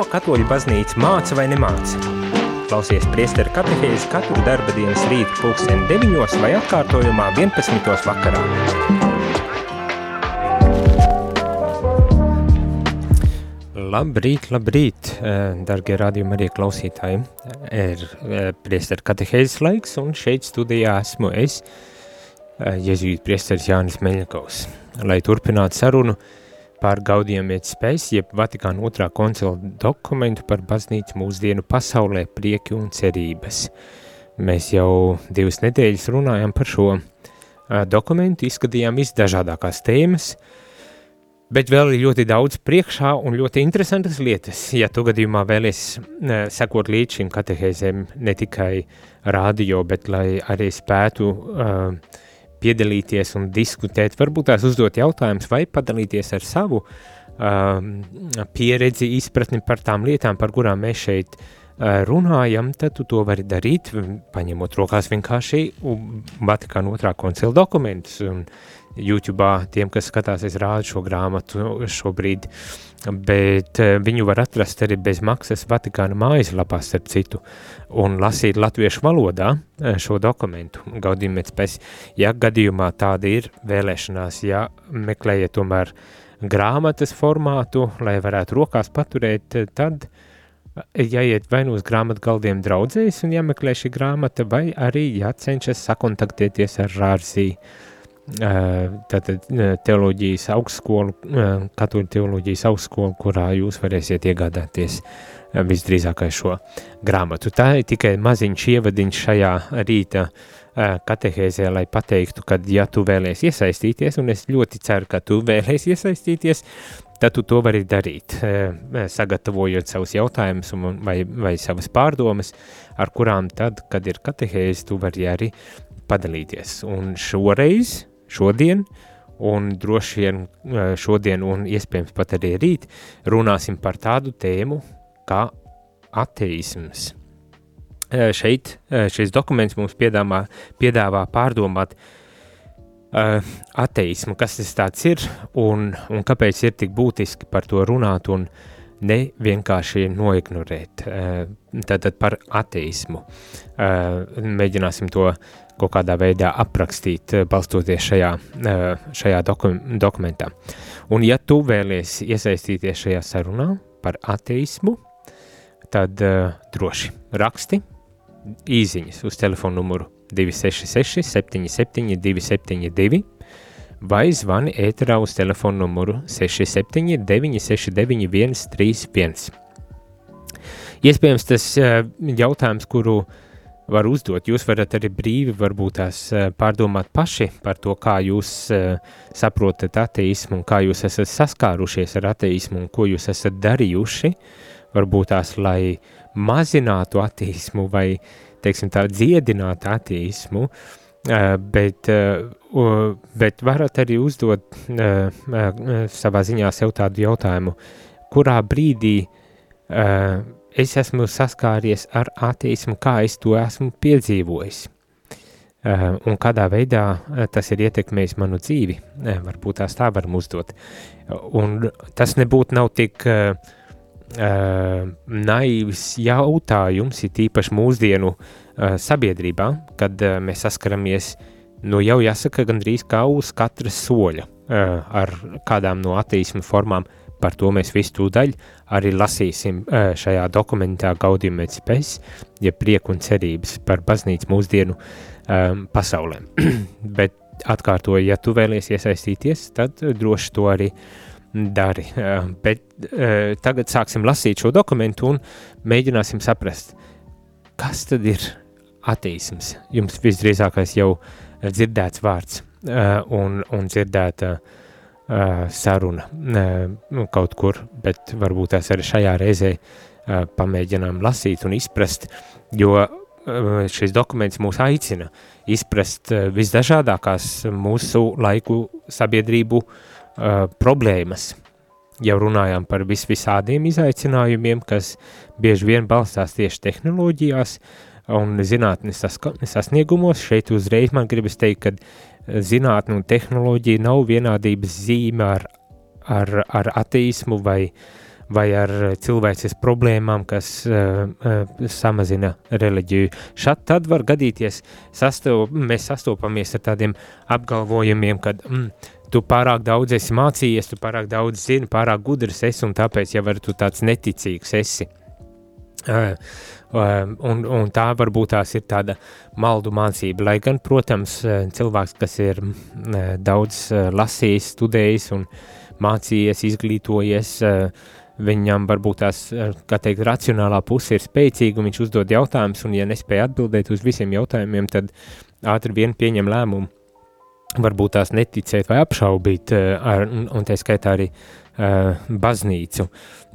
Ko katoļu baznīca māca vai nemāca? Klausies priesteru katehēzi katru darba dienas rītu pulksteni 9 vai atkārtojumā 11. vakarā. Labrīt, labrīt, eh, dargie radījumi arī klausītāji. Ir eh, priesteru katehēzes laiks un šeit studijā esmu es, eh, Jēzūīt priesteris Jānis Meļakovs. Lai turpinātu sarunu, uh, par Gaudiem et spēs, jeb Vatikāna otrā koncila dokumentu par baznīcu mūsdienu pasaulē prieki un cerības. Mēs jau divas nedēļas runājam par šo dokumentu, izskatījām visdažādākās tēmas, bet vēl ir ļoti daudz priekšā un ļoti interesantas lietas. Ja tu gadījumā vēlies sekot līdz šim katehēzēm ne tikai radio, bet lai arī spētu uh, piedalīties un diskutēt, varbūt tās uzdot jautājumus vai padalīties ar savu um, pieredzi, izpratni par tām lietām, par kurām mēs šeit uh, runājam, tad tu to vari darīt, paņemot rokās vienkārši Vatikāna otrā koncila dokumentus un YouTube tiem, kas skatās, es rādu šo grāmatu šobrīd, bet eh, viņu var atrast arī bez maksas Vatikāna mājaslapā, starp citu, un lasīt latviešu valodā eh, šo dokumentu, gaudījumēc pēc, ja gadījumā tāda ir vēlēšanās, ja meklējiet tomēr grāmatas formātu, lai varētu rokās paturēt, tad jāiet vai nu uz grāmatu galdiem draudzējas un jāmeklē šī grāmata, vai arī jācenšas sakontaktēties ar Rārzī tātad teoloģijas augstskolu, katoļu teoloģijas augstskolu, kurā jūs varēsiet iegādāties visdrīzākais šo grāmatu. Tā ir tikai maziņš ievadiņš šajā rīta katehēzē, lai pateiktu, ka ja tu vēlies iesaistīties, un es ļoti ceru, ka tu vēlies iesaistīties, tad tu to vari darīt, sagatavojot savus jautājumus vai, vai savas pārdomas, ar kurām tad, kad ir katehēze, tu vari arī padalīties. Un šoreiz šodien, un droši vien eh, šodien, un iespējams pat arī rīt, runāsim par tādu tēmu kā ateisms. Eh, šeit eh, šis dokuments mums piedāvā, piedāvā pārdomāt ateismu, kas tas ir un, un kāpēc ir tik būtiski par to runāt un ne vienkārši noignorēt. Tātad par ateismu. Mēģināsim to kaut kādā veidā aprakstīt, eh, balstoties šajā, eh, šajā doku, dokumentā. Un ja tu vēlies iesaistīties šajā sarunā par ateismu, tad uh, droši raksti īziņas uz telefonu numuru 266 77 272 vai zvani ēterā uz telefonu numuru 67 969 131. Iespējams tas uh, jautājums, kuru uh, var uzdot. Jūs varat arī brīvi varbūt tās eh, pārdomāt paši par to, kā jūs uh, saprotat ateismu un kā jūs esat saskārušies ar ateismu un ko jūs esat darījuši, varbūt tās, lai mazinātu ateismu vai, teiksim tā, dziedinātu ateismu, uh, bet, bet varat arī uzdot savā ziņā sev tādu jautājumu, kurā brīdī es esmu saskāries ar ateismu, kā es to esmu piedzīvojis. Uh, un kādā veidā uh, tas ir ietekmējis manu dzīvi, uh, varbūt tās tā varam uzdot. Un tas nebūtu nav tik uh, uh, naivs jautājums, ir tīpaši mūsdienu uh, sabiedrībā, kad uh, mēs saskaramies, nu jau jāsaka, gandrīz kā uz katras soļa uh, ar kādām no ateismu formām, Par to mēs visu tūdaļ arī lasīsim šajā dokumentā Gaudium et Spes, ja prieku un cerības par baznīcu mūsdienu um, pasaulē. Bet atkārtoju, ja tu vēlies iesaistīties, tad droši to arī dari. Uh, bet uh, tagad sāksim lasīt šo dokumentu un mēģināsim saprast, kas tad ir ateisms. Jums visdrīzākais jau dzirdēts vārds uh, un, un dzirdēta uh, saruna uh, kaut kur, bet varbūt tās arī šajā reizē uh, pamēģinām lasīt un izprast, jo šis dokuments mūs aicina izprast visdažādākās mūsu laiku sabiedrību problēmas. Jau runājām par vis visādiem izaicinājumiem, kas bieži vien balstās tieši tehnoloģijās un zinātnes sasniegumos. Šeit uzreiz man gribas teikt, ka zinātne un tehnoloģija nav vienādības zīme ar, ar, ar ateismu vai, vai ar cilvēces problēmām, kas uh, uh, samazina reliģiju. Šad tad var gadīties, sastop, mēs sastopamies ar tādiem apgalvojumiem, ka mm, tu pārāk daudz esi mācījies, tu pārāk daudz zini, pārāk gudrs esi, un tāpēc jau tu tāds neticīgs esi. Uh, un, un tā varbūt tās ir tāda maldu mācība. Lai gan, protams, cilvēks, kas ir daudz lasījis, studējis un mācījies, izglītojies, viņam varbūt tās, kā teikt, racionālā puse ir spēcīga, un viņš uzdod jautājumus, un ja nespēja atbildēt uz visiem jautājumiem, tad ātri vien pieņem lēmumu varbūt tās neticēt vai apšaubīt, ar, un, tā skaitā arī baznīcu,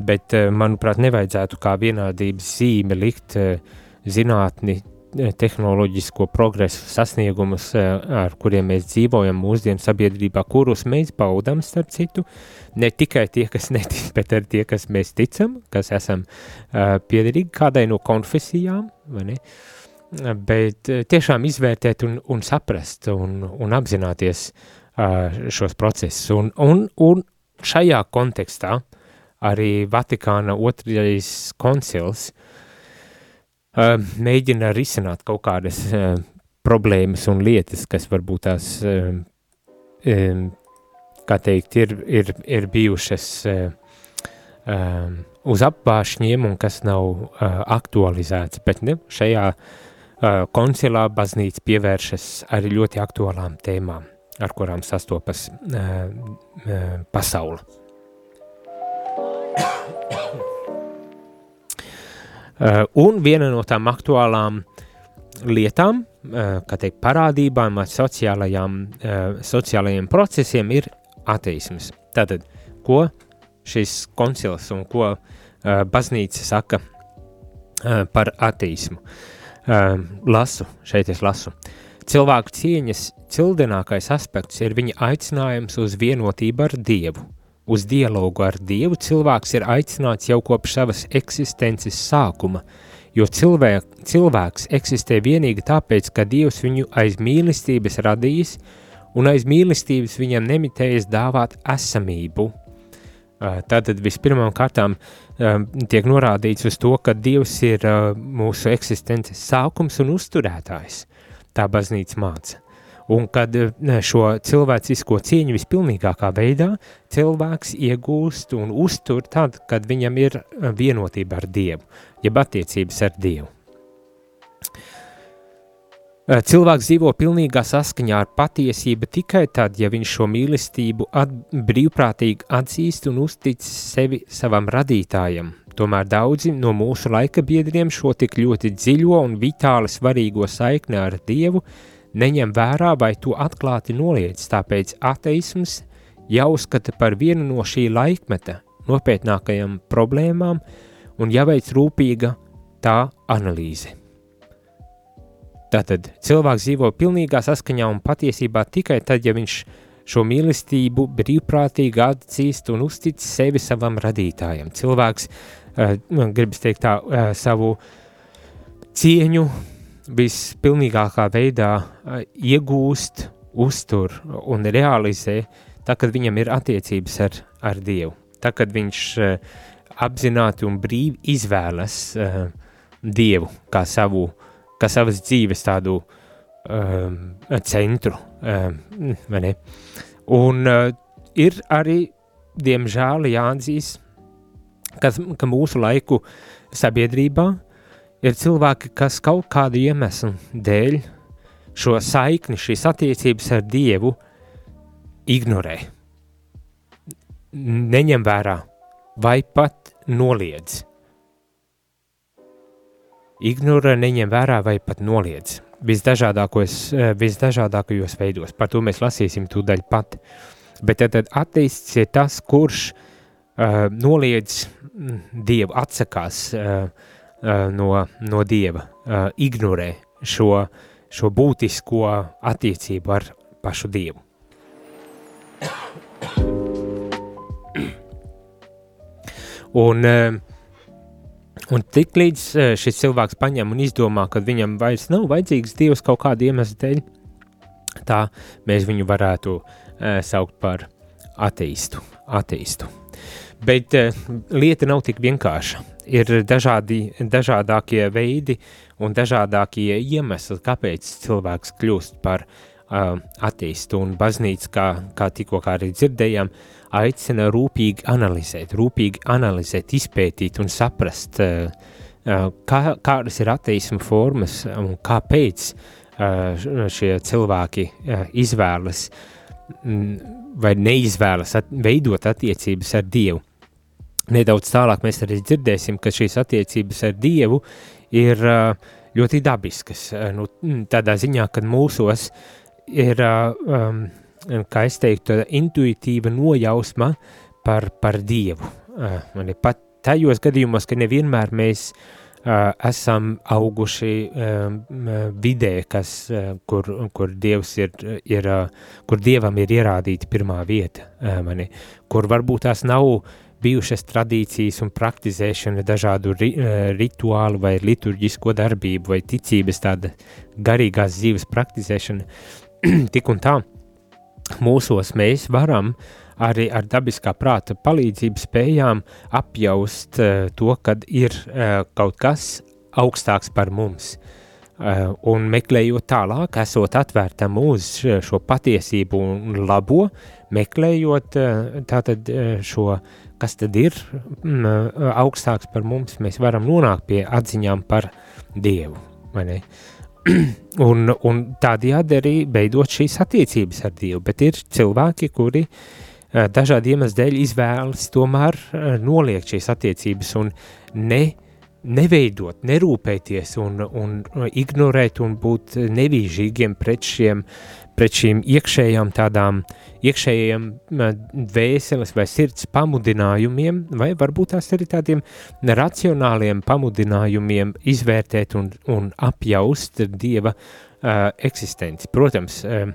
bet, uh, manuprāt, nevajadzētu kā vienādības zīme likt uh, zinātni, tehnoloģisko progresu sasniegumus, ar kuriem mēs dzīvojam mūsdienu sabiedrībā, kurus mēs baudam, starp citu, ne tikai tie, kas netic, bet arī tie, kas mēs ticam, kas esam piederīgi kādai no konfesijām, vai ne? Bet tiešām izvērtēt un, un saprast un, un apzināties šos procesus un, un, un šajā kontekstā arī Vatikāna otrais koncils uh, mēģina risināt kaut kādas uh, problēmas un lietas, kas varbūt tās, uh, um, kā teikt, ir, ir, ir bijušas um, uz apvāršņiem un kas nav uh, aktualizēts, bet ne, šajā uh, koncilā baznīca pievēršas arī ļoti aktuālām tēmām ar kurām sastopas uh, uh, pasaule. uh, un viena no tām aktuālām lietām, uh, kā teikt, parādībām vai sociālajām, uh, sociālajiem procesiem ir ateisms. Tātad, ko šis koncils un ko uh, baznīca saka uh, par ateismu? Uh, lasu, šeit es lasu. Cilvēku cieņas Cildinākais aspekts ir viņa aicinājums uz vienotību ar Dievu. Uz dialogu ar Dievu cilvēks ir aicināts jau kopš savas eksistences sākuma, jo cilvēk, cilvēks eksistē vienīgi tāpēc, ka Dievs viņu aiz mīlestības radījis un aiz mīlestības viņam nemitējas dāvāt esamību. Tātad vispirmām kārtām tiek norādīts uz to, ka Dievs ir mūsu eksistences sākums un uzturētājs. Tā baznīca māca. Un kad šo cilvēcisko cieņu vispilnīgākā veidā cilvēks iegūst un uztur tad, kad viņam ir vienotība ar Dievu, jeb attiecības ar Dievu. Cilvēks dzīvo pilnīgā saskaņā ar patiesību tikai tad, ja viņš šo mīlestību at, brīvprātīgi atzīst un uztic sevi savam radītājam. Tomēr daudzi no mūsu laika biedriem šo tik ļoti dziļo un vitāli svarīgo saikni ar Dievu neņem vērā vai to atklāti noliedz, tāpēc ateisms jāuzskata par vienu no šī laikmeta nopietnākajām problēmām un jāveic rūpīga tā analīze. Tātad cilvēks dzīvo pilnīgā saskaņā un patiesībā tikai tad, ja viņš šo mīlestību brīvprātīgi atzīst un uztic sevi savam radītājam. Cilvēks, gribas teikt tā, uh, savu cieņu, vispilnīgākā veidā iegūst, uztur un realizē, tā, kad viņam ir attiecības ar, ar Dievu. Tā, kad viņš apzināti un brīvi izvēlas Dievu kā savu, kā savas dzīves tādu um, centru, um, vai ne? Un uh, ir arī, diemžēl, jāatzīst, ka, ka mūsu laiku sabiedrībā ir cilvēki, kas kaut kādu iemeslu dēļ šo saikni, šīs attiecības ar Dievu ignorē, neņem vērā vai pat noliedz. Ignorē, neņem vērā vai pat noliedz visdažādākos, eh, visdažādākajos veidos. Par to mēs lasīsim tūdaļ pat. Bet tad, tad ateists ir tas, kurš uh, noliedz mm, Dievu, atsakās uh, uh, no, no Dieva, uh, ignorē šo, šo būtisko attiecību ar pašu Dievu. Un, uh, un tik līdz uh, šis cilvēks paņem un izdomā, ka viņam vairs nav vajadzīgs Dievs kaut kāda iemesla dēļ, tā mēs viņu varētu uh, saukt par ateistu. ateistu. Bet lieta nav tik vienkārša. Ir dažādi, dažādākie veidi un dažādākie iemesli, kāpēc cilvēks kļūst par uh, ateistu. Un baznīca, kā, kā tikko kā arī dzirdējām, aicina rūpīgi analizēt, rūpīgi analizēt, izpētīt un saprast, uh, uh, kā, kādas ir ateisma formas un kāpēc uh, šie cilvēki uh, izvēlas vai neizvēlas at, veidot attiecības ar Dievu. Nedaudz tālāk mēs arī dzirdēsim, ka šīs attiecības ar Dievu ir ļoti dabiskas. Nu, tādā ziņā, ka mūsos ir, um, kā es teiktu, intuitīva nojausma par, par Dievu. Man ir pat tajos gadījumos, ka nevienmēr mēs esam auguši vidē, kas, kur, kur Dievs ir, ir kur Dievam ir ierādīta pirmā vieta, mani, kur varbūt tās nav uh, bijušas tradīcijas un praktizēšana dažādu ri, eh, rituālu vai liturģisko darbību vai ticības tāda garīgās dzīves praktizēšana, tik un tā mūsos mēs varam arī ar dabiskā prāta palīdzību spējām apjaust uh, to, kad ir uh, kaut kas augstāks par mums. Uh, un meklējot tālāk, esot atvērtam uz šo patiesību un labo, meklējot tātad šo uh, kas tad ir mm, augstāks par mums, mēs varam nonākt pie atziņām par Dievu, un, un tādējādi arī veidot šīs attiecības ar Dievu, bet ir cilvēki, kuri dažādi iemesli dēļ izvēlas tomēr noliegt šīs attiecības un ne neveidot, nerūpēties un, un ignorēt un būt nevīžīgiem pret šiem pret šīm iekšējām tādām, iekšējiem dvēseles vai sirds pamudinājumiem, vai varbūt tās arī tādiem racionāliem pamudinājumiem izvērtēt un, un apjaust Dieva uh, eksistenci. Protams, uh,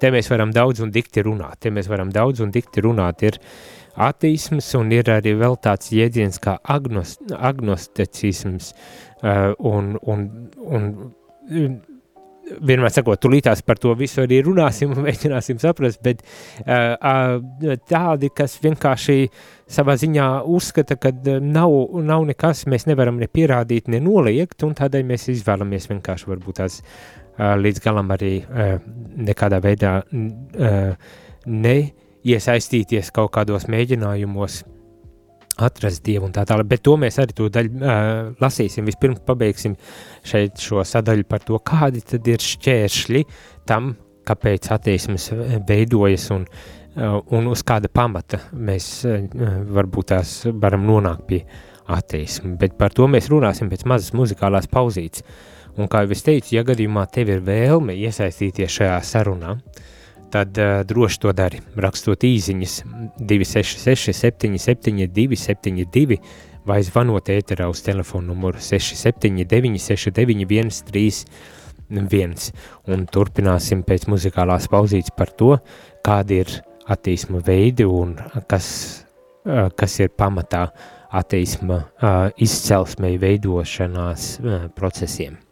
te mēs varam daudz un dikti runāt, te mēs varam daudz un dikti runāt, ir ateisms un ir arī vēl tāds jēdziens kā agnost, agnosticisms uh, un, un, un vienmēr sakot, tulītās par to visu arī runāsim un mēģināsim saprast, bet uh, tādi, kas vienkārši savā ziņā uzskata, ka nav, nav nekas, mēs nevaram ne pierādīt, ne noliegt, un tādēļ mēs izvēlamies vienkārši varbūt tās uh, līdz galam arī uh, nekādā veidā uh, neiesaistīties kaut kādos mēģinājumos atrast dievu un tā tālāk. Bet to mēs arī to daļu uh, lasīsim. Vispirms pabeigsim šeit šo sadaļu par to, kādi tad ir šķēršļi tam, kāpēc attieksmes veidojas un, uh, un uz kāda pamata mēs uh, varbūt tās varam nonākt pie attieksmes. Bet par to mēs runāsim pēc mazas muzikālās pauzītes. Un kā jau es teicu, ja gadījumā tev ir vēlme iesaistīties šajā sarunā, uh, tad uh, droši to dari. Rakstot īsiņas 266, 77, 272 vai zvanot ēterā uz telefonu numuru 679, 69, 131. Un turpināsim pēc muzikālās pauzītes par to, kādi ir attīsma veidi un kas, uh, kas ir pamatā attīsma uh, izcelsmei veidošanās uh, procesiem.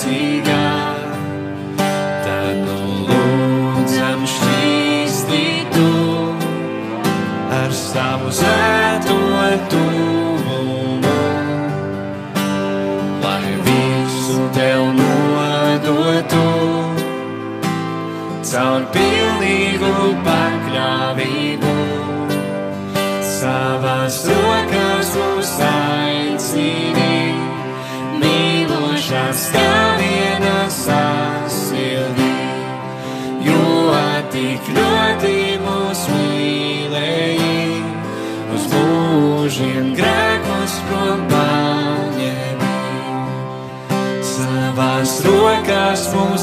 Spēcīgā, tad nu lūdzam šķīstī tu ar savu zēto tuvumu, lai visu tev nodotu caur pilnīgu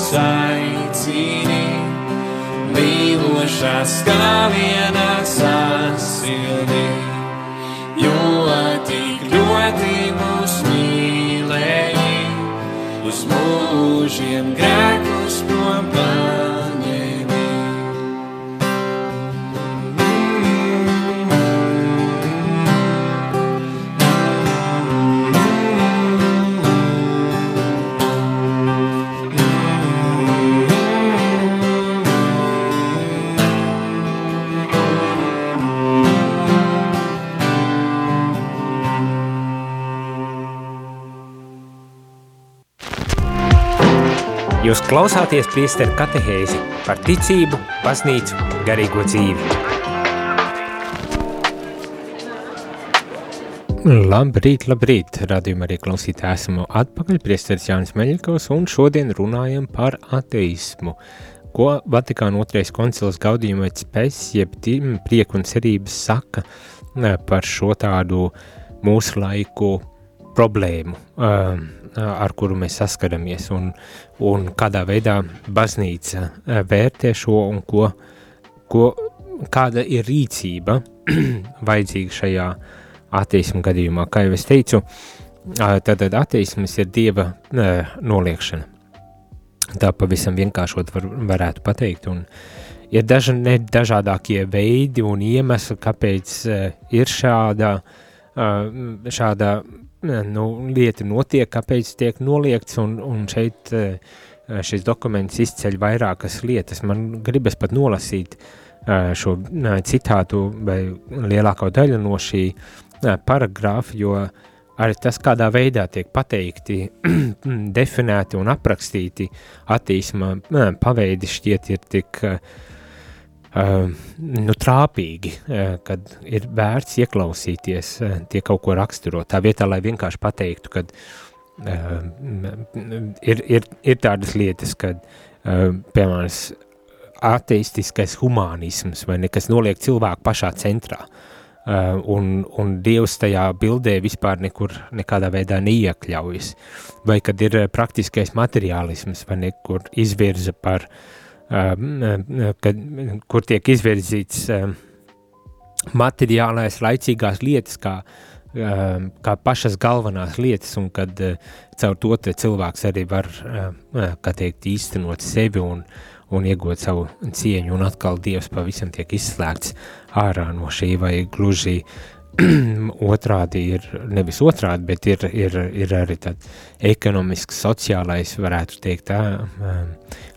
rokās mūs aicini, mīlošās stāvienā sasildī, jo tik ļoti mūs mīlēji, uz mūžiem grēkus prom paņemi. Jūs klausāties priesteru katehēzi par ticību, baznīcu, garīgo dzīvi. Labrīt, labrīt, radījumā arī klausītāji esmu atpakaļ, priesteris Jānis Meļikovs, un šodien runājam par ateismu, ko Vatikāna otrais koncils Gaudījumēc Pes, jeb prieku un cerības saka eh, par šo tādu mūsu laiku problēmu, um, ar kuru mēs saskaramies, un, un kādā veidā baznīca uh, vērtē šo un ko, ko, kāda ir rīcība vajadzīga šajā ateismu gadījumā. Kā jau es teicu, uh, tad ateisms ir dieva uh, noliekšana. Tā pavisam vienkāršot var, varētu pateikt, un ir daži dažādākie veidi un iemesli, kāpēc ir šāda, šāda nu, lieta notiek, kāpēc tiek noliegts, un, un šeit šis dokuments izceļ vairākas lietas. Man gribas pat nolasīt šo citātu vai lielāko daļu no šī paragrāfa, jo arī tas, kādā veidā tiek pateikti, definēti un aprakstīti attīsma paveidi šķiet ir tik uh, Uh, nu, trāpīgi, uh, kad ir vērts ieklausīties, uh, tie kaut ko raksturo. Tā vietā, lai vienkārši pateiktu, ka ir, ir, ir tādas lietas, kad, piemēram, ateistiskais humanisms vai nekas noliek cilvēku pašā centrā, un, un Dievs tajā bildē vispār nekur nekādā veidā neiekļaujas, vai kad ir praktiskais materiālisms vai nekur izvirza par uh, kad, kur tiek izvirzīts materiālais, laicīgās lietas, kā, kā pašas galvenās lietas, un kad caur to cilvēks arī var, teikt, īstenot sevi un, un iegūt savu cieņu, un atkal Dievs pavisam tiek izslēgts ārā no šī vai gluži otrādi ir, nevis otrādi, bet ir, ir, ir arī tāds ekonomisks, sociālais, varētu teikt, tā,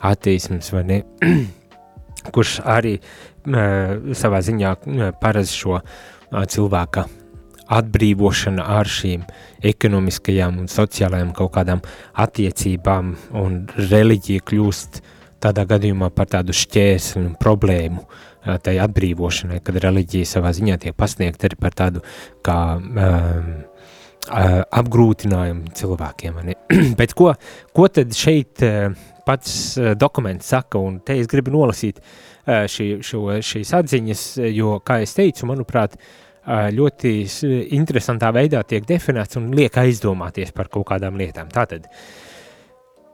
attīstības, vai ne, kurš arī savā ziņā paredz šo cilvēka atbrīvošana ar šīm ekonomiskajām un sociālajām kaut kādām attiecībām un reliģija kļūst tādā gadījumā par tādu šķērsli un problēmu uh, tai atbrīvošanai, kad reliģija savā ziņā tiek pasniegta arī par tādu kā um, apgrūtinājumu cilvēkiem. Bet ko, ko tad šeit pats dokuments saka, un te es gribu nolasīt šī, šo, šīs atziņas, jo, kā es teicu, manuprāt, ļoti interesantā veidā tiek definēts un liek aizdomāties par kaut kādām lietām. Tātad, uh,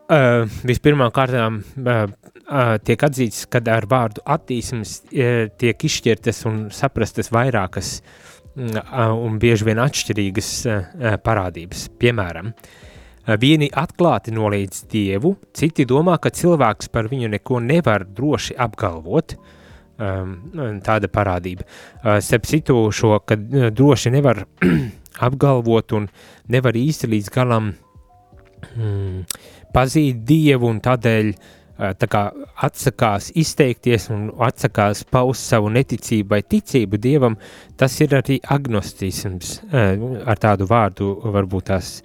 Uh, vispirmām kārtām uh, uh, tiek atzīts, ka ar vārdu attīstības uh, tiek izšķirtas un saprastas vairākas uh, un bieži vien atšķirīgas uh, parādības. Piemēram, uh, vieni atklāti nolīdz dievu, citi domā, ka cilvēks par viņu neko nevar droši apgalvot. Um, tāda parādība. Uh, starp citu, šo, ka uh, droši nevar apgalvot un nevar īsti līdz galam mm, pazīt Dievu un tādēļ tā kā atsakās izteikties un atsakās paust savu neticību vai ticību Dievam, tas ir arī agnostisms. Ar tādu vārdu varbūt tās,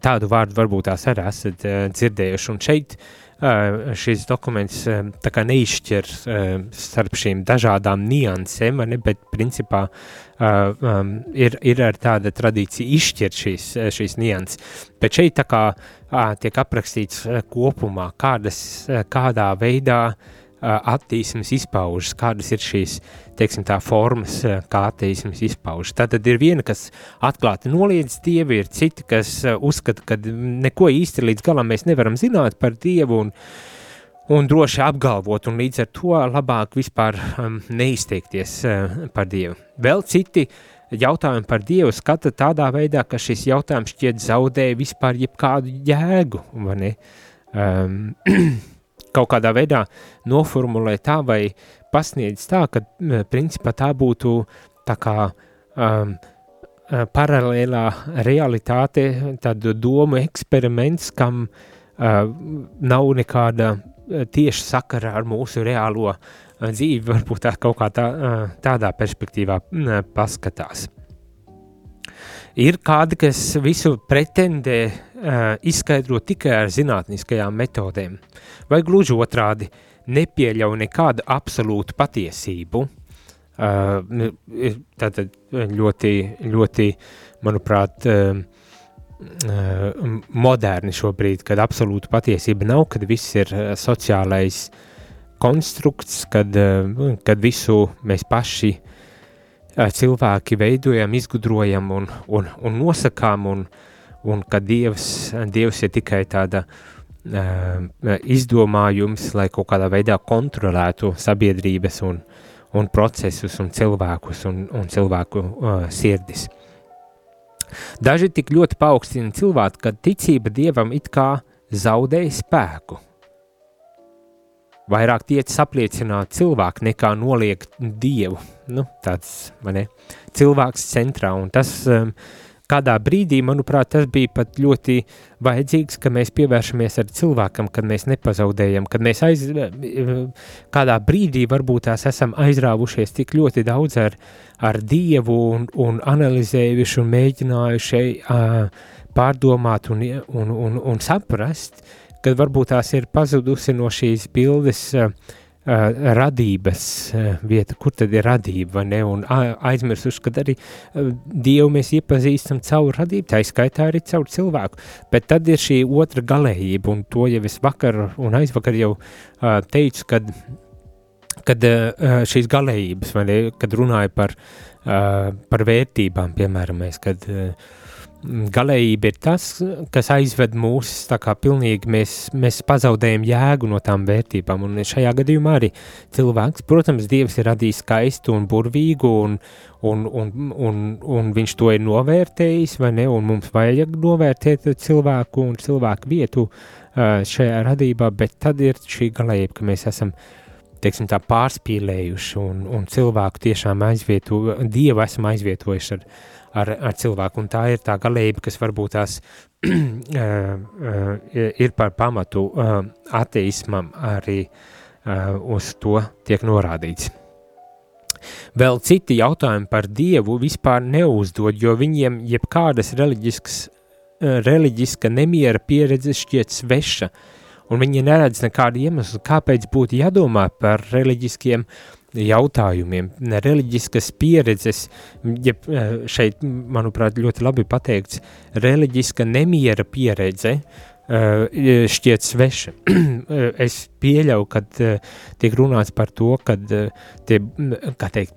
tādu vārdu varbūt tās arī esat dzirdējuši. Un šeit uh, šis dokuments tā kā neizšķir uh, starp šīm dažādām niansēm, ne, bet principā ir, ir ar tāda tradīcija izšķirt šīs, šīs nianses. Bet šeit tā kā tiek aprakstīts kopumā, kādas, kādā veidā uh, attīstības izpaužas, kādas ir šīs teiksim, tā, formas, kā attīstības izpaužas. Tad ir viena, kas atklāti noliedz dievu, ir citi, kas uzskata, ka neko īsti līdz galam mēs nevaram zināt par dievu. Un, Un droši apgalvot, un līdz ar to labāk vispār um, neizteikties uh, par Dievu. Vēl citi jautājumi par Dievu skata tādā veidā, ka šis jautājums šķiet zaudēja vispār jebkādu jēgu, vai ne? Um, kaut kādā veidā noformulē tā vai pasniedz tā, ka principā tā būtu tā kā um, paralēlā realitāte, tad domu eksperiments, kam uh, nav nekāda tieši sakara ar mūsu reālo dzīvi, varbūt tā kaut kā tā, tādā perspektīvā paskatās. Ir kādi, kas visu pretendē uh, izskaidrot tikai ar zinātniskajām metodēm, vai gluži otrādi nepieļauj nekādu absolūtu patiesību. Uh, tātad ļoti, ļoti, manuprāt, uh, moderni šobrīd, kad absolūta patiesība nav, kad viss ir sociālais konstrukts, kad, kad visu mēs paši cilvēki veidojam, izgudrojam un, un, un nosakām, un, un ka Dievs, Dievs ir tikai tāda uh, izdomājums, lai kaut kādā veidā kontrolētu sabiedrības un, un procesus un cilvēkus un, un cilvēku uh, sirdis. Daži tik ļoti paaugstina cilvēku, ka ticība Dievam it kā zaudēja spēku – vairāk tiec apliecināt cilvēku nekā noliegt dievu. Nu, tāds, ne, cilvēks centrā, un tas um, kādā brīdī, manuprāt, tas bija pat ļoti vajadzīgs, ka mēs pievēršamies ar cilvēkam, kad mēs nepazaudējam, kad mēs aiz, kādā brīdī varbūt tās esam aizrāvušies tik ļoti daudz ar, ar Dievu un, un analizējuši un mēģinājuši uh, pārdomāt un, un, un, un saprast, kad varbūt tās ir pazudusi no šīs bildes uh, uh, radības uh, vieta, kur tad ir radība, vai ne, un aizmirsuši, kad arī uh, Dievu mēs iepazīstam caur radību, tā izskaitā arī caur cilvēku, bet tad ir šī otra galējība, un to jau es vakar un aizvakar jau teicu, kad, kad šīs galējības, ne, kad runāju par, par vērtībām, piemēram, mēs, kad uh, galējība ir tas, kas aizved mūs tā kā pilnīgi mēs, mēs pazaudējam jēgu no tām vērtībām, un šajā gadījumā arī cilvēks, protams, Dievs ir radījis skaistu un burvīgu, un, un, un, un, un viņš to ir novērtējis, vai ne, un mums vajag novērtēt cilvēku un cilvēku vietu šajā radībā, bet tad ir šī galējība, ka mēs esam teiksim, tā pārspīlējuši un, un cilvēku tiešām aizvietu, Dievu esam aizvietojuši ar, ar, ar cilvēku. Un tā ir tā galība, kas varbūt tās ir par pamatu ateismam arī uz to tiek norādīts. Vēl citi jautājumi par Dievu vispār neuzdod, jo viņiem jebkādas reliģiska nemiera pieredze šķiet sveša, un viņi neredz nekādu iemeslu, kāpēc būtu jādomā par reliģiskiem uh, jautājumiem, reliģiskas pieredzes, ja šeit, manuprāt, ļoti labi pateikts, reliģiska nemiera pieredze eh, šķiet sveša. es pieļauju, kad eh, tiek runāts par to, kad tie, kā teikt,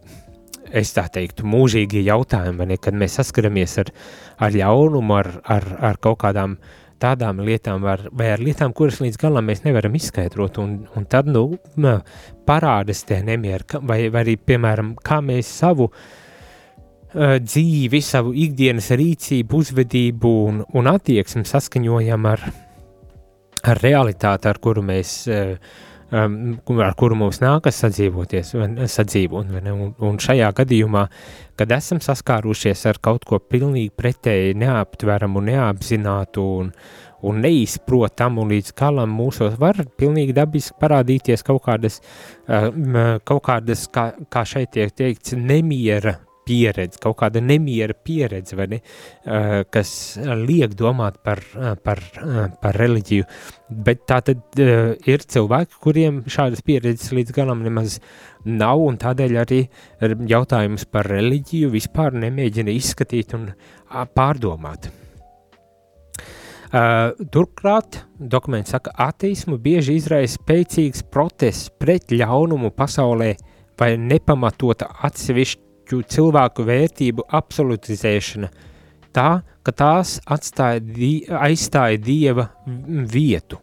es tā teiktu, mūžīgie jautājumi, ne, kad mēs saskaramies ar, ar ļaunumu, ar, ar, ar kaut kādām uh, tādām lietām var, vai ar lietām, kuras līdz galam mēs nevaram izskaidrot, un, un tad, nu, parādas tie nemieri, vai, vai arī, piemēram, kā mēs savu uh, dzīvi, savu ikdienas rīcību, uzvedību un, un attieksmi saskaņojam ar, ar realitāti, ar kuru mēs uh, um, ar kuru mums nākas sadzīvoties, sadzīvot. Un, un šajā gadījumā, kad esam saskārušies ar kaut ko pilnīgi pretēji neaptveramu, neapzinātu un, un neizprotam un līdz galam mūsos var pilnīgi dabiski parādīties kaut kādas, kaut kādas kā, kā šeit tiek teikts, nemiera pieredze, kaut kāda nemiera pieredze, ne, kas liek domāt par, par, par reliģiju. Bet tā tad ir cilvēki, kuriem šādas pieredzes līdz galam nemaz nav, un tādēļ arī jautājums par reliģiju vispār nemēģina izskatīt un pārdomāt. Uh, turklāt dokuments saka, ateismu bieži izraisa spēcīgs protests pret ļaunumu pasaulē vai nepamatota atsevišķa cilvēku vērtību absolutizēšana, tā, ka tās atstāja, die, aizstāja dieva vietu.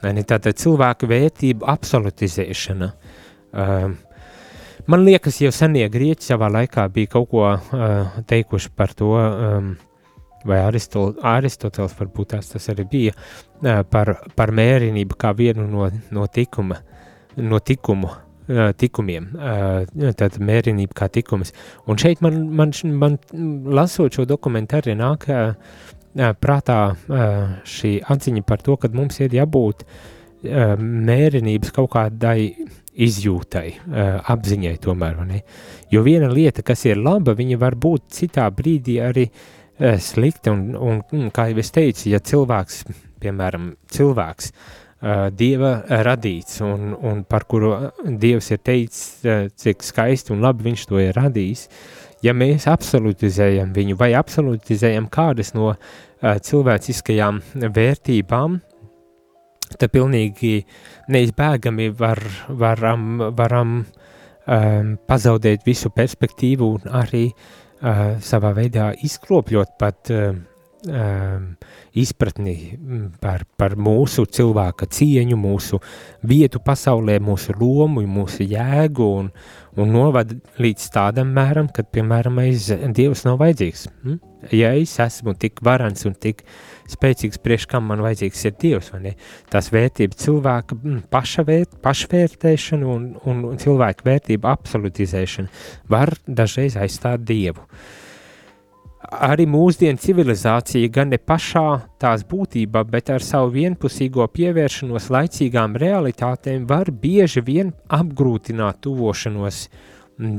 Tātad cilvēku vērtību absolutizēšana. Uh, man liekas, jau senie grieķi savā laikā bija kaut ko uh, teikuši par to, um, vai Aristol, Aristoteles varbūt tās tas arī bija, uh, par, par mērenību kā vienu no, no tikuma, no tikumu tikumiem, tātad mērenība kā tikums. Un šeit man, man, man lasot šo dokumentu arī nāk prātā šī atziņa par to, ka mums ir jābūt mērenības kaut kādai izjūtai, apziņai tomēr, ne? Jo viena lieta, kas ir laba, viņa var būt citā brīdī arī slikta, un, un kā jau es teicu, ja cilvēks, piemēram, cilvēks, uh, Dieva radīts un, un par kuru Dievs ir teicis, uh, cik skaisti un labi viņš to ir radījis, ja mēs absolutizējam viņu vai absolutizējam kādas no cilvēciskajām vērtībām, tad pilnīgi neizbēgami var, varam, varam um, pazaudēt visu perspektīvu un arī uh, savā veidā izkropļot pat um, izpratni mm, par, par mūsu cilvēka cieņu, mūsu vietu pasaulē, mūsu lomu, mūsu jēgu un, un novad līdz tādam mēram, kad, piemēram, es, Dievs nav vajadzīgs. Hm? Ja es esmu tik varans un tik spēcīgs, priekš kam man vajadzīgs ir Dievs, vai ne? Tās vērtības cilvēka hm, pašavērt, pašvērtēšana un, un, un cilvēka vērtība absolutizēšana var dažreiz aizstāt Dievu. Uh, Arī mūsdienu civilizācija gan ne pašā tās būtībā, bet ar savu vienpusīgo pievēršanos laicīgām realitātēm var bieži vien apgrūtināt tuvošanos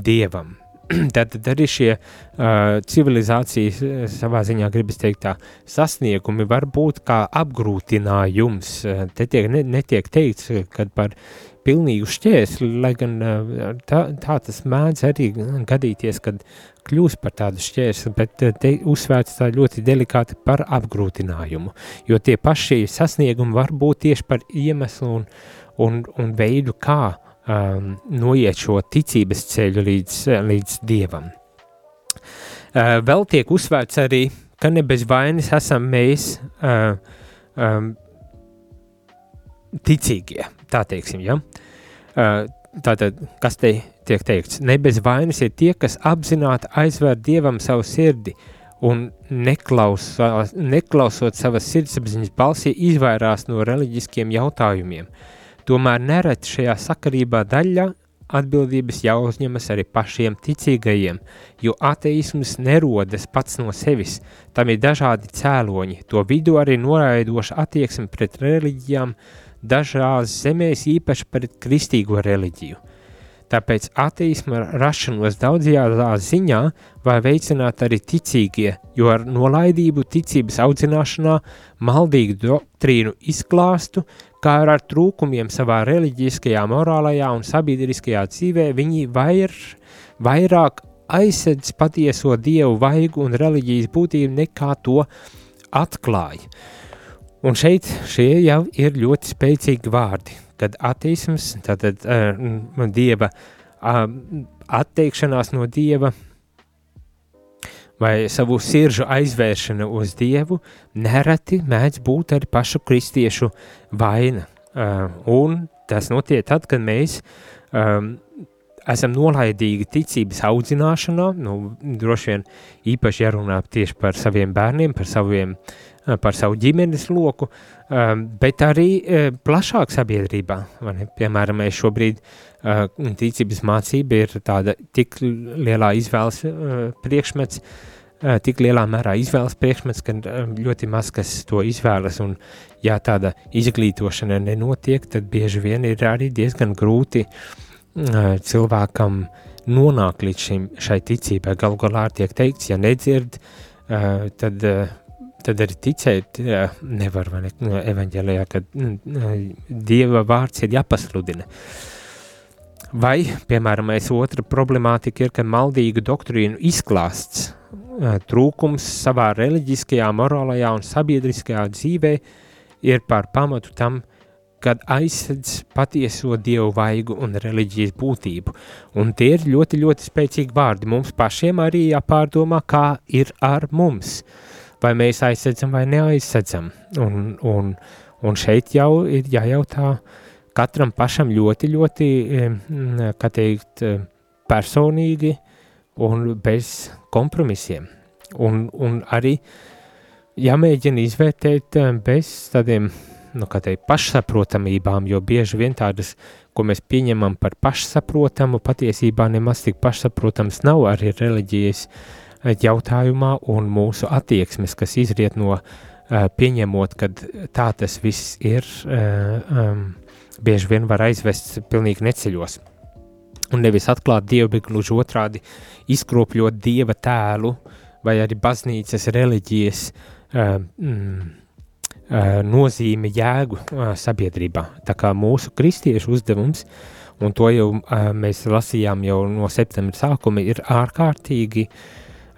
dievam. Tad arī šie uh, civilizācijas uh, savā ziņā, gribas teikt, tā sasniegumi var būt kā apgrūtinājums. Uh, te tiek, ne, netiek teikts, ka par pilnīgu šķērsli, lai gan uh, tā, tā tas mēdz arī gadīties, kad kļūst par tādu šķērsli, bet eh, te uzsvērts tā ļoti delikāti par apgrūtinājumu, jo tie paši sasniegumi var būt tieši par iemeslu un, un, un veidu, kā um, noiet šo ticības ceļu līdz, līdz Dievam. Uh, vēl tiek uzsvērts arī, ka ne bez vainas esam mēs uh, um, ticīgie, tā teiksim, ja? Uh, tātad, kas te tiek teikts, ne bez vainas ir tie, kas apzināti aizvēr Dievam savu sirdi un neklausot, neklausot savas sirdsapziņas balsī izvairās no reliģiskiem jautājumiem. Tomēr nereti šajā sakarībā daļa atbildības jāuzņemas arī pašiem ticīgajiem, jo ateisms nerodas pats no sevis, tam ir dažādi cēloņi, to vidu arī noraidoša attieksme pret reliģijām, dažās zemēs īpaši pret kristīgo reliģiju – Tāpēc ateisma rašanos daudzajā ziņā var veicināt arī ticīgie, jo ar nolaidību ticības audzināšanā, maldīgu doktrīnu izklāstu, kā ar, ar trūkumiem savā reliģiskajā, morālajā un sabiedriskajā dzīvē, viņi vair, vairāk aizsedz patieso dievu vaigu un reliģijas būtību nekā to atklāja. Un šeit šie jau ir ļoti spēcīgi vārdi kad ateisms, tātad uh, dieva uh, atteikšanās no dieva vai savu siržu aizvēršana uz dievu nereti mēdz būt arī pašu kristiešu vaina. Uh, un tas notiek tad, kad mēs um, esam nolaidīgi ticības audzināšanā, nu, droši vien īpaši jārunā tieši par saviem bērniem, par saviem uh, Eh, par savu ģimenes loku, eh, bet arī eh, plašāk sabiedrībā. Piemēram, mēs šobrīd ticības mācība ir tāda tik lielā izvēles priekšmets, tik lielā mērā izvēles priekšmets, ka ļoti maz kas to izvēlas, un ja tāda izglītošana nenotiek, tad bieži vien ir arī diezgan grūti cilvēkam nonākt līdz šim, šai ticībai. Galu galā tiek teikts, ja nedzird, tad, tad arī ticēt uh, nevar, vai ne, evaņģēlijā, kad uh, Dieva vārds ir jāpasludina. Vai, piemēram, otra problemātika ir, ka maldīgu doktrīnu izklāsts trūkums savā reliģiskajā, morālajā un sabiedriskajā dzīvē ir par pamatu tam, kad aizsedz patieso dievu vaigu un reliģijas būtību. Un tie ir ļoti, ļoti spēcīgi vārdi. Mums pašiem arī jāpārdomā, kā ir ar mums. Vai mēs aizsedzam vai neaizsedzam. Un, un, un šeit jau ir jājautā katram pašam ļoti, ļoti, kā teikt, personīgi un bez kompromisiem. Un, un arī jāmēģina izvērtēt bez tādiem, nu, teikt, pašsaprotamībām, jo bieži vien tādas, ko mēs pieņemam par pašsaprotamu, patiesībā nemaz tik pašsaprotams nav arī reliģijas eh, jautājumā un mūsu attieksmes, kas izriet no uh, pieņemot, ka tā tas viss ir, uh, bieži vien var aizvest pilnīgi neceļos un nevis atklāt dievu, bet gluži otrādi izkropļot dieva tēlu vai arī baznīcas reliģijas uh, mm, uh, nozīmi jēgu uh, sabiedrībā. Tā kā mūsu kristiešu uzdevums, un to jau uh, mēs lasījām jau no septembra sākuma, ir ārkārtīgi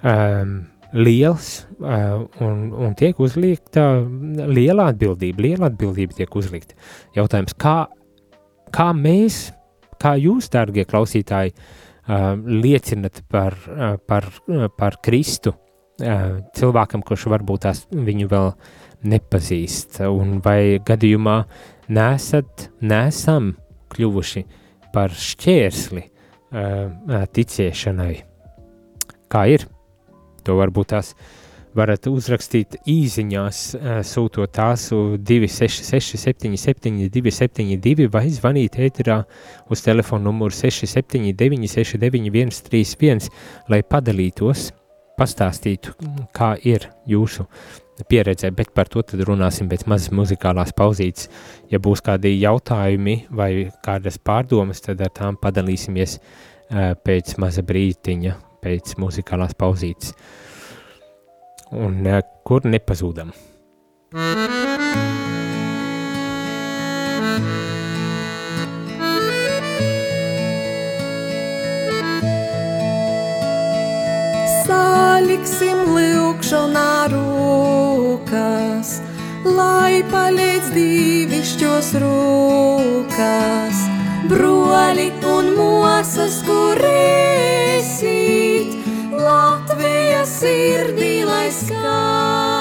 um, liels uh, un, un tiek uzlikta liela atbildība, liela atbildība tiek uzlikta. Jautājums, kā, kā mēs Kā jūs, dārgie klausītāji, uh, liecinat par, uh, par, uh, par Kristu uh, cilvēkam, kurš varbūt tās viņu vēl nepazīst, un vai gadījumā nesat, nesam kļuvuši par šķērsli uh, ticēšanai? Kā ir? To varbūt tās varat uzrakstīt īsiņās, sūtot tās 266, 77, 272 vai zvanīt ēterā uz telefonu numuru 679, 691, 31, lai padalītos, pastāstītu, kā ir jūsu pieredzē, bet par to tad runāsim pēc mazas muzikālās pauzītes. Ja būs kādi jautājumi vai kādas pārdomas, tad ar tām padalīsimies pēc maza brītiņa, pēc muzikālās pauzītes. Un nekur nepazūdam. Saliksim lūkšanā rūkas, lai palīdz divišķos rūkas, broli un kur esīt, Latvijas sirdī lai skan.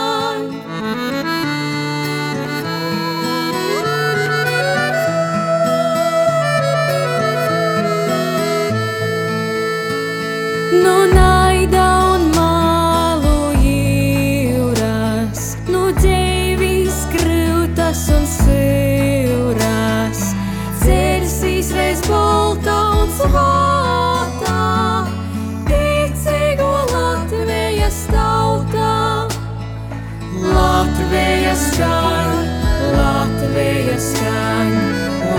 Skan, Latvija skan,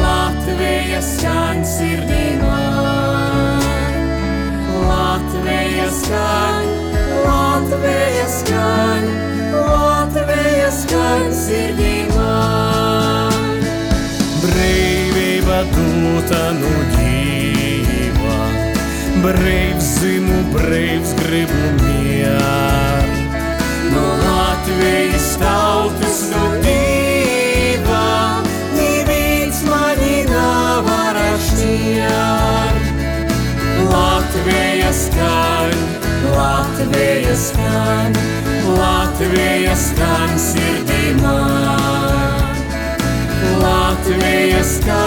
Latvija skan sirdī man. Latvija skan, Latvija skan, Latvija skan sirdī man. Brīvība dūta nu dzīva, brīvs zimu, brīvs gribu mieru. No Latvijas tautas diva, neviens mani nevar šķirt. Latvija skan, Latvija skan, Latvija skan sirdī man. Latvija skan,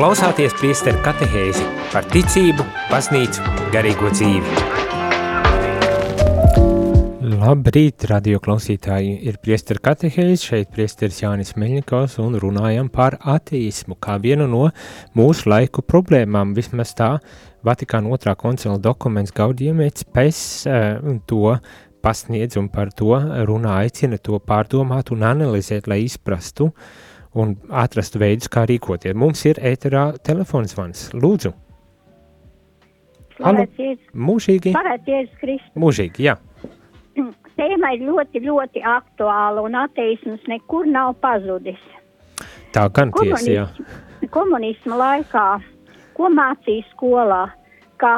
klausāties priesteru katehēzi par ticību, baznīcu, garīgo dzīvi. Labrīt, radio klausītāji, ir priesteru katehēzi, šeit priesteris Jānis Meļņikovs un runājam par ateismu, kā vienu no mūsu laiku problēmām, vismaz tā Vatikāna otrā koncila dokuments Gaudījumēts pēc uh, to pasniedz un par to runā aicina to pārdomāt un analizēt, lai izprastu un atrastu veidus, kā rīkoties. Mums ir ēterā telefons vans. Lūdzu. Halo. Mūžīgi. Mūžīgi, jā. Tēma ir ļoti, ļoti aktuāla un ateisms nekur nav pazudis. Tā gan tiesa, jā. Komunisma, komunisma laikā, ko mācīja skolā, ka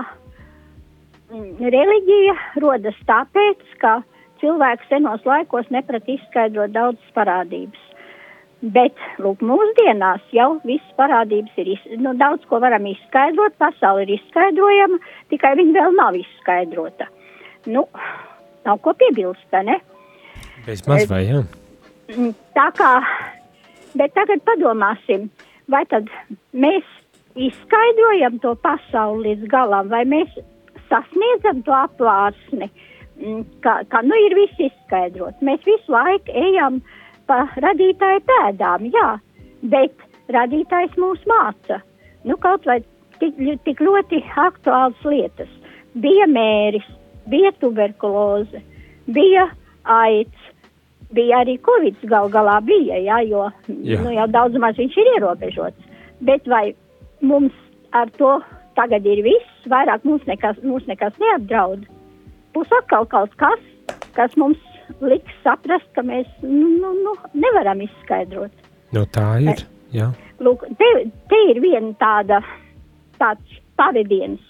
mm, reliģija rodas tāpēc, ka cilvēks senos laikos neprat izskaidrot daudzas parādības. Bet, lūk, mūsdienās jau visas parādības ir, iz, nu, daudz ko varam izskaidrot, pasauli ir izskaidrojama, tikai viņa vēl nav izskaidrota. Nu, nav ko piebilst, ne? Bez maz vai, jā. Mm, Tā kā, bet tagad padomāsim, vai tad mēs izskaidrojam to pasauli līdz galam, vai mēs sasniedzam to apvārsni, mm, ka, ka nu ir viss izskaidrot. Mēs visu laiku ejam pa radītāju pēdām, jā, bet radītājs mūs māca. Nu, kaut vai tik, tik ļoti aktuāls lietas. Bija mēris, bija tuberkuloze, bija aids, bija arī covid gal galā bija, jā, jo Jā. nu, jau daudz maz viņš ir ierobežots. Bet vai mums ar to tagad ir viss, vairāk mums nekas, mums nekas neapdraud? Būs atkal kaut kas, kas mums liks saprast, ka mēs nu, nu, nu, nevaram izskaidrot. Nu, tā ir, jā. Lūk, te, te ir viena tāda, tāds pavadiens,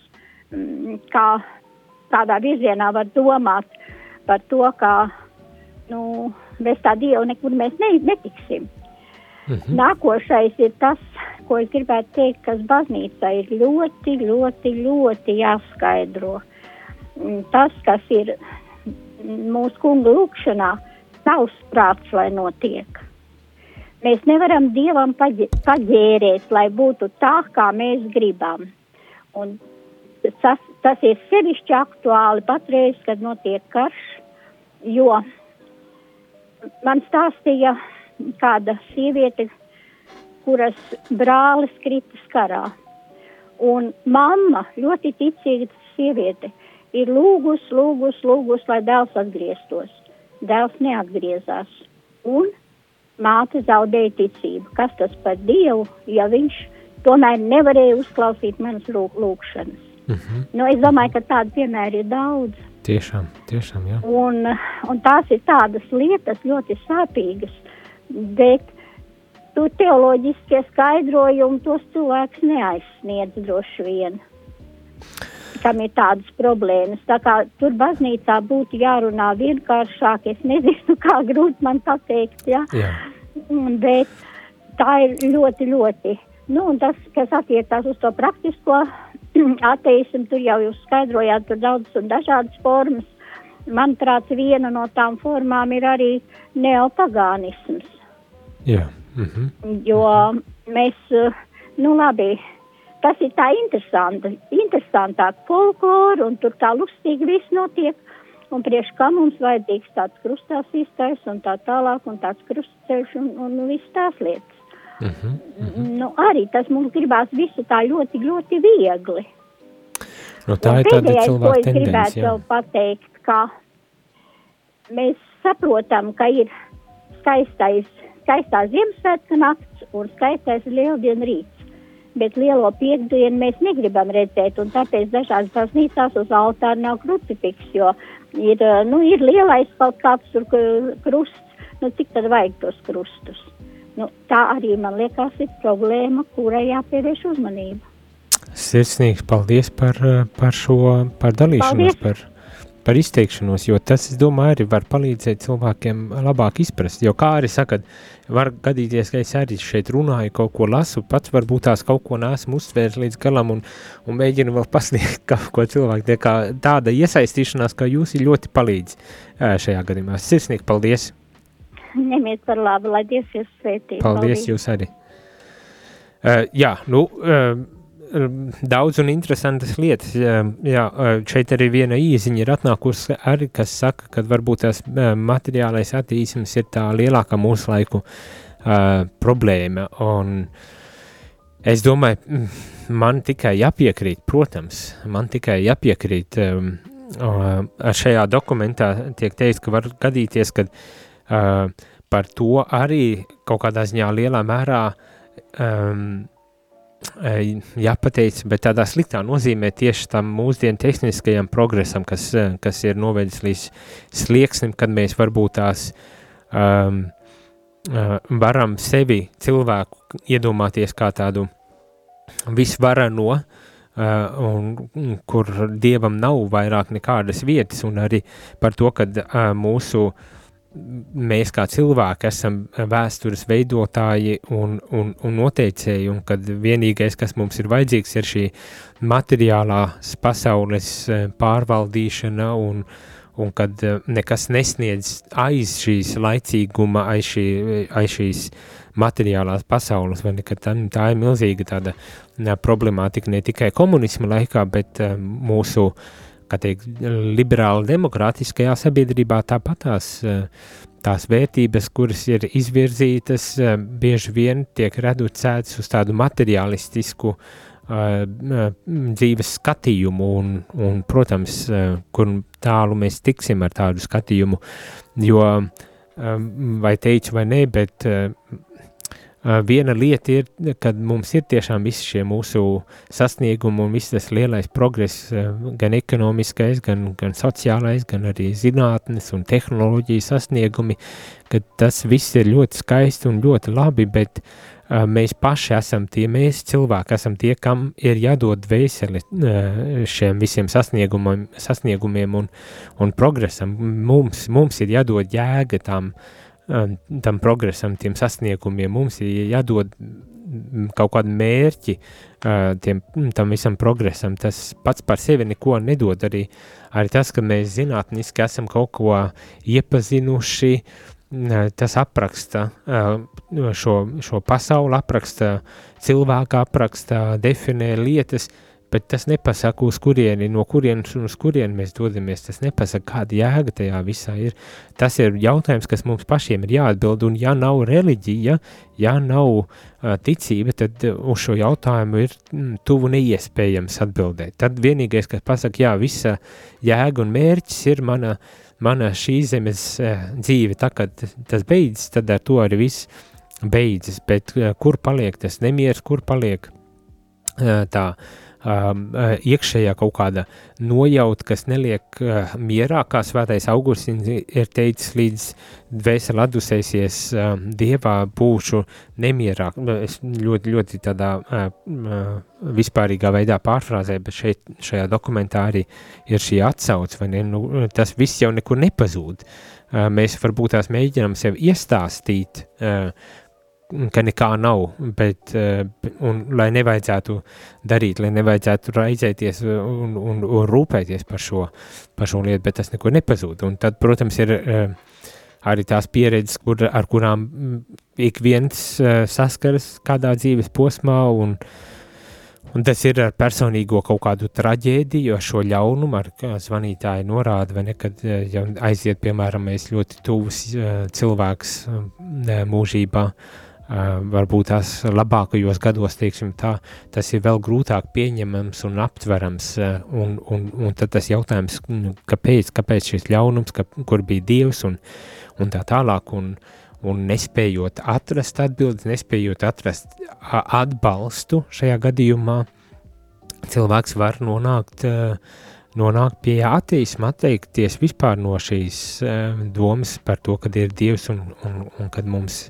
mm, kā tādā virzienā var domāt par to, ka nu, bez tā Dieva nekur mēs ne, netiksim. Mhm. Nākošais ir tas, ko es gribētu teikt, kas baznīcā ir ļoti, ļoti, ļoti jāskaidro. Mm, Tas, kas ir mūsu kunga lūkšanā, tavs prāts, lai notiek. Mēs nevaram dievam paģērēt, lai būtu tā, kā mēs gribam. Un tas, tas ir sevišķi aktuāli patreiz, kad notiek karš, jo man stāstīja kāda sieviete, kuras brālis kritis karā. Un mamma, ļoti ticīga sieviete, ir lūgus, lūgus, lūgus, lai dēls atgrieztos. Dēls neatgriezās. Un māte zaudēja ticību. Kas tas par Dievu, ja viņš tomēr nevarēja uzklausīt manas lūk lūkšanas? Mhm. Nu, es domāju, ka tādu piemēru ir daudz. Tiešām, tiešām, jā. Un, un tās ir tādas lietas ļoti sāpīgas, bet tu teoloģiskie skaidrojumi tos cilvēks neaizsniedz droši vien, kam ir tādas problēmas. Tā kā tur baznīcā būtu jārunā vienkāršāk, es nezinu, kā grūti man pateikt, ja? jā. Un, bet tā ir ļoti, ļoti. Nu, un tas, kas attiecās uz to praktisko ateismu, tur jau jūs skaidrojāt, tur daudz un dažādas formas. Manuprāt, viena no tām formām ir arī neopagānisms, jā. Mhm. jo mēs, eh, nu labi, tas ir tā interesanti, interesantāk folkloru un tur tā lustīgi viss notiek. Un priekš kā mums vajadzīgs tāds krustās iztais un tā tālāk un tāds krustceļš un, un viss tās lietas. Mhm. Nu, arī tas mums gribās visu tā ļoti, ļoti viegli. Nu, tā Un ir tāda pēdējais, ko cilvēka es tendence, gribētu jā. vēl pateikt, ka mēs saprotam, ka ir skaistais, skaistā Ziemassvētka nakts un skaistais lieldienu rīts. Bet lielo piekdienu mēs negribam redzēt, un tāpēc dažās baznīcās uz altāra nav krucifiks, jo ir, eh, nu, ir lielais kaut kāds tur krusts, nu cik tad vajag tos krustus. Nu, tā arī man liekas ir problēma, kurai jāpievērš uzmanība. Sirsnīgs paldies par, eh, par šo, par dalīšanos, Paldies. par, par izteikšanos, jo tas, es domāju, arī var palīdzēt cilvēkiem labāk izprast. Jo kā arī sakat, var gadīties, ka es arī šeit runāju, kaut ko lasu, pats varbūt tās kaut ko nesmu uzsvērs līdz galam un, un mēģinu vēl pasniegt kaut ko cilvēku. Tā kā tāda iesaistīšanās, kā jūs, ir ļoti palīdz šajā gadījumā. Sirsnīgi paldies! Ņemiet par labu, lai Dievs jūs svētī. Paldies, paldies jūs arī! Uh, jā, nu, uh, daudz un interesantas lietas. Jā, šeit arī viena īziņa ir atnākusi, arī, kas saka, ka varbūt tās materiālais attīstības ir tā lielākā mūsu laiku uh, problēma. Un es domāju, man tikai jāpiekrīt, protams, man tikai jāpiekrīt. Um, uh, šajā dokumentā tiek teikts, ka var gadīties, ka uh, par to arī kaut kādā ziņā lielā mērā um, jāpateic, bet tādā sliktā nozīmē tieši tam mūsdienu tehniskajam progresam, kas, kas ir novedis līdz slieksnim, kad mēs varbūt tās um, varam sevi cilvēku iedomāties kā tādu visvarano, uh, un kur dievam nav vairāk nekādas vietas, un arī par to, ka uh, mūsu uh, mēs kā cilvēki esam vēstures veidotāji un, un, un noteicēji, un kad vienīgais, kas mums ir vajadzīgs, ir šī materiālās pasaules e, pārvaldīšana un, un kad e, nekas nesniedz aiz šīs laicīguma, aiz, šī, aiz šīs materiālās pasaules, vai ne, tā, tā ir milzīga tāda problemātika ne tikai komunisma laikā, bet mūsu uh, kā teikt, liberāli demokrātiskajā sabiedrībā tāpat tās, eh, tās vērtības, kuras ir izvirzītas, eh, bieži vien tiek reducētas uz tādu materialistisku uh, dzīves skatījumu, un, un protams, kur tālu mēs tiksim ar tādu skatījumu, jo, vai teicu vai nē, bet Viena lieta ir, kad mums ir tiešām visi šie mūsu sasniegumi un viss tas lielais progress, gan ekonomiskais, gan, gan sociālais, gan arī zinātnes un tehnoloģijas sasniegumi, ka tas viss ir ļoti skaisti un ļoti labi, bet uh, mēs paši esam tie, mēs cilvēki esam tie, kam ir jādod vēseli šiem visiem sasniegumiem, sasniegumiem un, un progresam. Mums, mums ir jādod jēga tam, uh, tam progresam, tiem sasniegumiem. Mums ir jādod kaut kādi mērķi tiem, tam visam progresam. Tas pats par sevi neko nedod. Arī, arī tas, ka mēs zinātniski esam kaut ko iepazinuši, tas apraksta šo, šo pasauli, apraksta cilvēku, apraksta, definē lietas, uh, bet tas nepasaka, uz kurieni, no kurienes un uz kurieni mēs dodamies. Tas nepasaka, kāda jēga tajā visā ir. Tas ir jautājums, kas mums pašiem ir jāatbild, un ja nav reliģija, ja nav uh, ticība, tad uz šo jautājumu ir mm, tuvu neiespējams atbildēt. Tad vienīgais, kas pasaka, jā, visa jēga un mērķis ir mana, mana šīs zemes uh, dzīve, tā kad tas beidzas, tad ar to arī viss beidzas, bet uh, kur paliek tas nemieris, kur paliek uh, tā um, uh, iekšējā kaut kāda nojauta, kas neliek uh, mierā, kā svētais Augustins ir teicis, līdz dvēseli atdusēsies um, dievā būšu nemierā. Es ļoti, ļoti tādā uh, uh, vispārīgā veidā pārfrāzēju, bet šeit, šajā dokumentā arī ir šī atsauce, vai ne? Nu, tas viss jau nekur nepazūd. Uh, mēs varbūt tās mēģinām sev iestāstīt, uh, ka nekā nav, bet, eh, un lai nevajadzētu darīt, lai nevajadzētu raizēties un, un, un rūpēties par šo, par šo lietu, bet tas nekur nepazūd. Un tad, protams, ir eh, arī tās pieredzes, kur, ar kurām mm, ik viens eh, saskaras kādā dzīves posmā, un, un tas ir ar personīgo kaut kādu traģēdiju, ar šo ļaunumu, ar kā zvanītāji norāda, vai nekad, ja aiziet, piemēram, mēs ļoti tuvs cilvēks mūžībā, varbūt tās labākajos gados, teiksim tā, tas ir vēl grūtāk pieņemams un aptverams, un, un, un tad tas jautājums, nu, kāpēc, kāpēc šis ļaunums, ka, kur bija Dievs un, un tā tālāk, un, un nespējot atrast atbildes, nespējot atrast atbalstu šajā gadījumā, cilvēks var nonākt uh, nonākt pie ateisma, atteikties vispār no šīs domas par to, kad ir Dievs un, un, un kad mums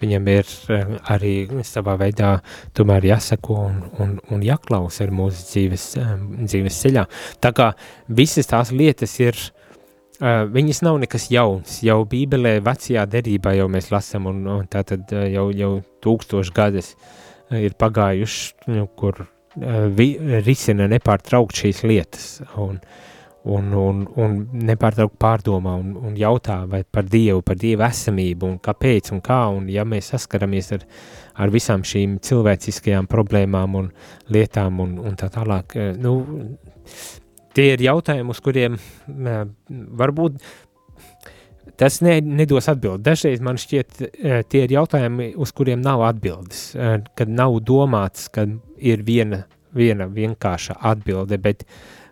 viņam ir uh, arī savā veidā tomēr jāsako un, un, un jāklaus ar mūsu dzīves, uh, dzīves ceļā. Tā kā visas tās lietas ir, uh, viņas nav nekas jauns, jau bībelē vecajā derībā jau mēs lasam un, un tā tad uh, jau, jau tūkstoši gadus uh, ir pagājuši, nu, kur Eh, vi, risina nepārtraukt šīs lietas un, un, un, un nepārtraukt pārdomā un, un jautā par Dievu, par Dievu esamību un kāpēc un kā, un ja mēs saskaramies ar, ar visām šīm cilvēciskajām problēmām un lietām un, un tā tālāk, eh, nu, tie ir jautājumi, uz kuriem eh, varbūt tas ne, nedos atbildi. Dažreiz man šķiet, e, tie ir jautājumi, uz kuriem nav atbildes, kad nav domāts, ka ir viena, viena vienkārša atbilde, bet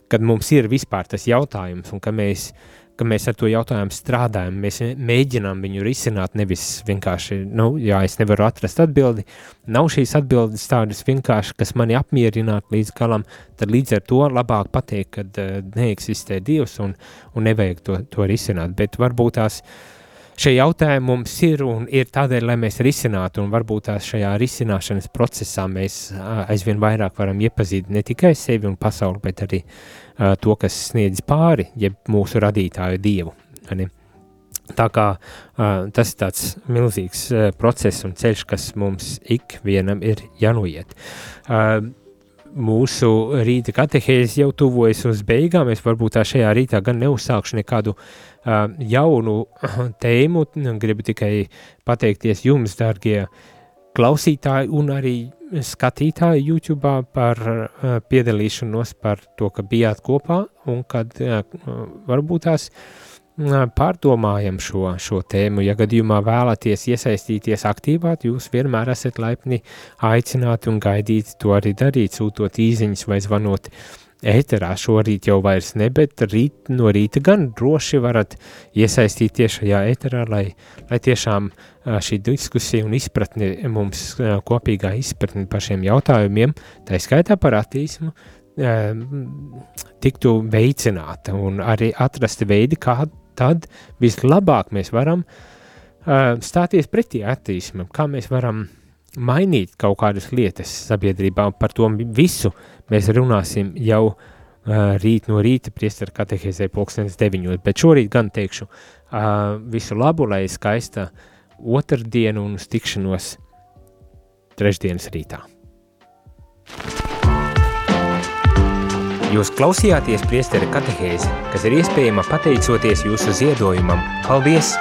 kad mums ir vispār tas jautājums un ka mēs ka mēs ar to jautājumu strādājam, mēs mēģinām viņu risināt, nevis vienkārši, nu, jā, es nevaru atrast atbildi, nav šīs atbildes tādas vienkārši, kas mani apmierinātu līdz galam, tad līdz ar to labāk pateikt, ka uh, neeksistē Dievs un, un nevajag to, to risināt, bet varbūt tās šie jautājumi mums ir un ir tādēļ, lai mēs risinātu, un varbūt tās šajā risināšanas procesā mēs aizvien vairāk varam iepazīt ne tikai sevi un pasauli, bet arī uh, to, kas sniedz pāri, jeb mūsu radītāju dievu. Ne? Tā kā uh, tas ir tāds milzīgs uh, process un ceļš, kas mums ikvienam ir jānoiet. Uh, mūsu rīta katehēze jau tuvojas uz beigām. Es varbūt tā šajā rītā gan neuzsākšu nekādu uh, jaunu tēmu. Gribu tikai pateikties jums, dārgie klausītāji, un arī skatītāji YouTube par uh, piedalīšanos, par to, ka bijāt kopā un kad uh, varbūt tās uh, pārdomājam šo, šo tēmu. Ja gadījumā vēlaties iesaistīties aktīvāk, jūs vienmēr esat laipni aicināti un gaidīti to arī darīt, sūtot īziņas vai zvanot ēterā. Šorīt jau vairs ne, bet rīt, no rīta gan droši varat iesaistīties šajā ēterā, lai, lai tiešām šī diskusija un izpratne mums kopīgā izpratne par šiem jautājumiem, tā skaitā par attīsmu, tiktu veicināta un arī atrasti veidi, kā tad vislabāk mēs varam stāties pretī attīsmam, kā mēs varam mainīt kaut kādas lietas sabiedrībā, par to visu mēs runāsim jau uh, rīt no rīta priesteru katehēzē pulkstenes deviņos, bet šorīt gan teikšu uh, visu labu, lai skaista uh, otrdienu un uz tikšanos trešdienas rītā. Jūs klausījāties priesteri katehēzi, kas ir iespējama pateicoties jūsu ziedojumam. Paldies!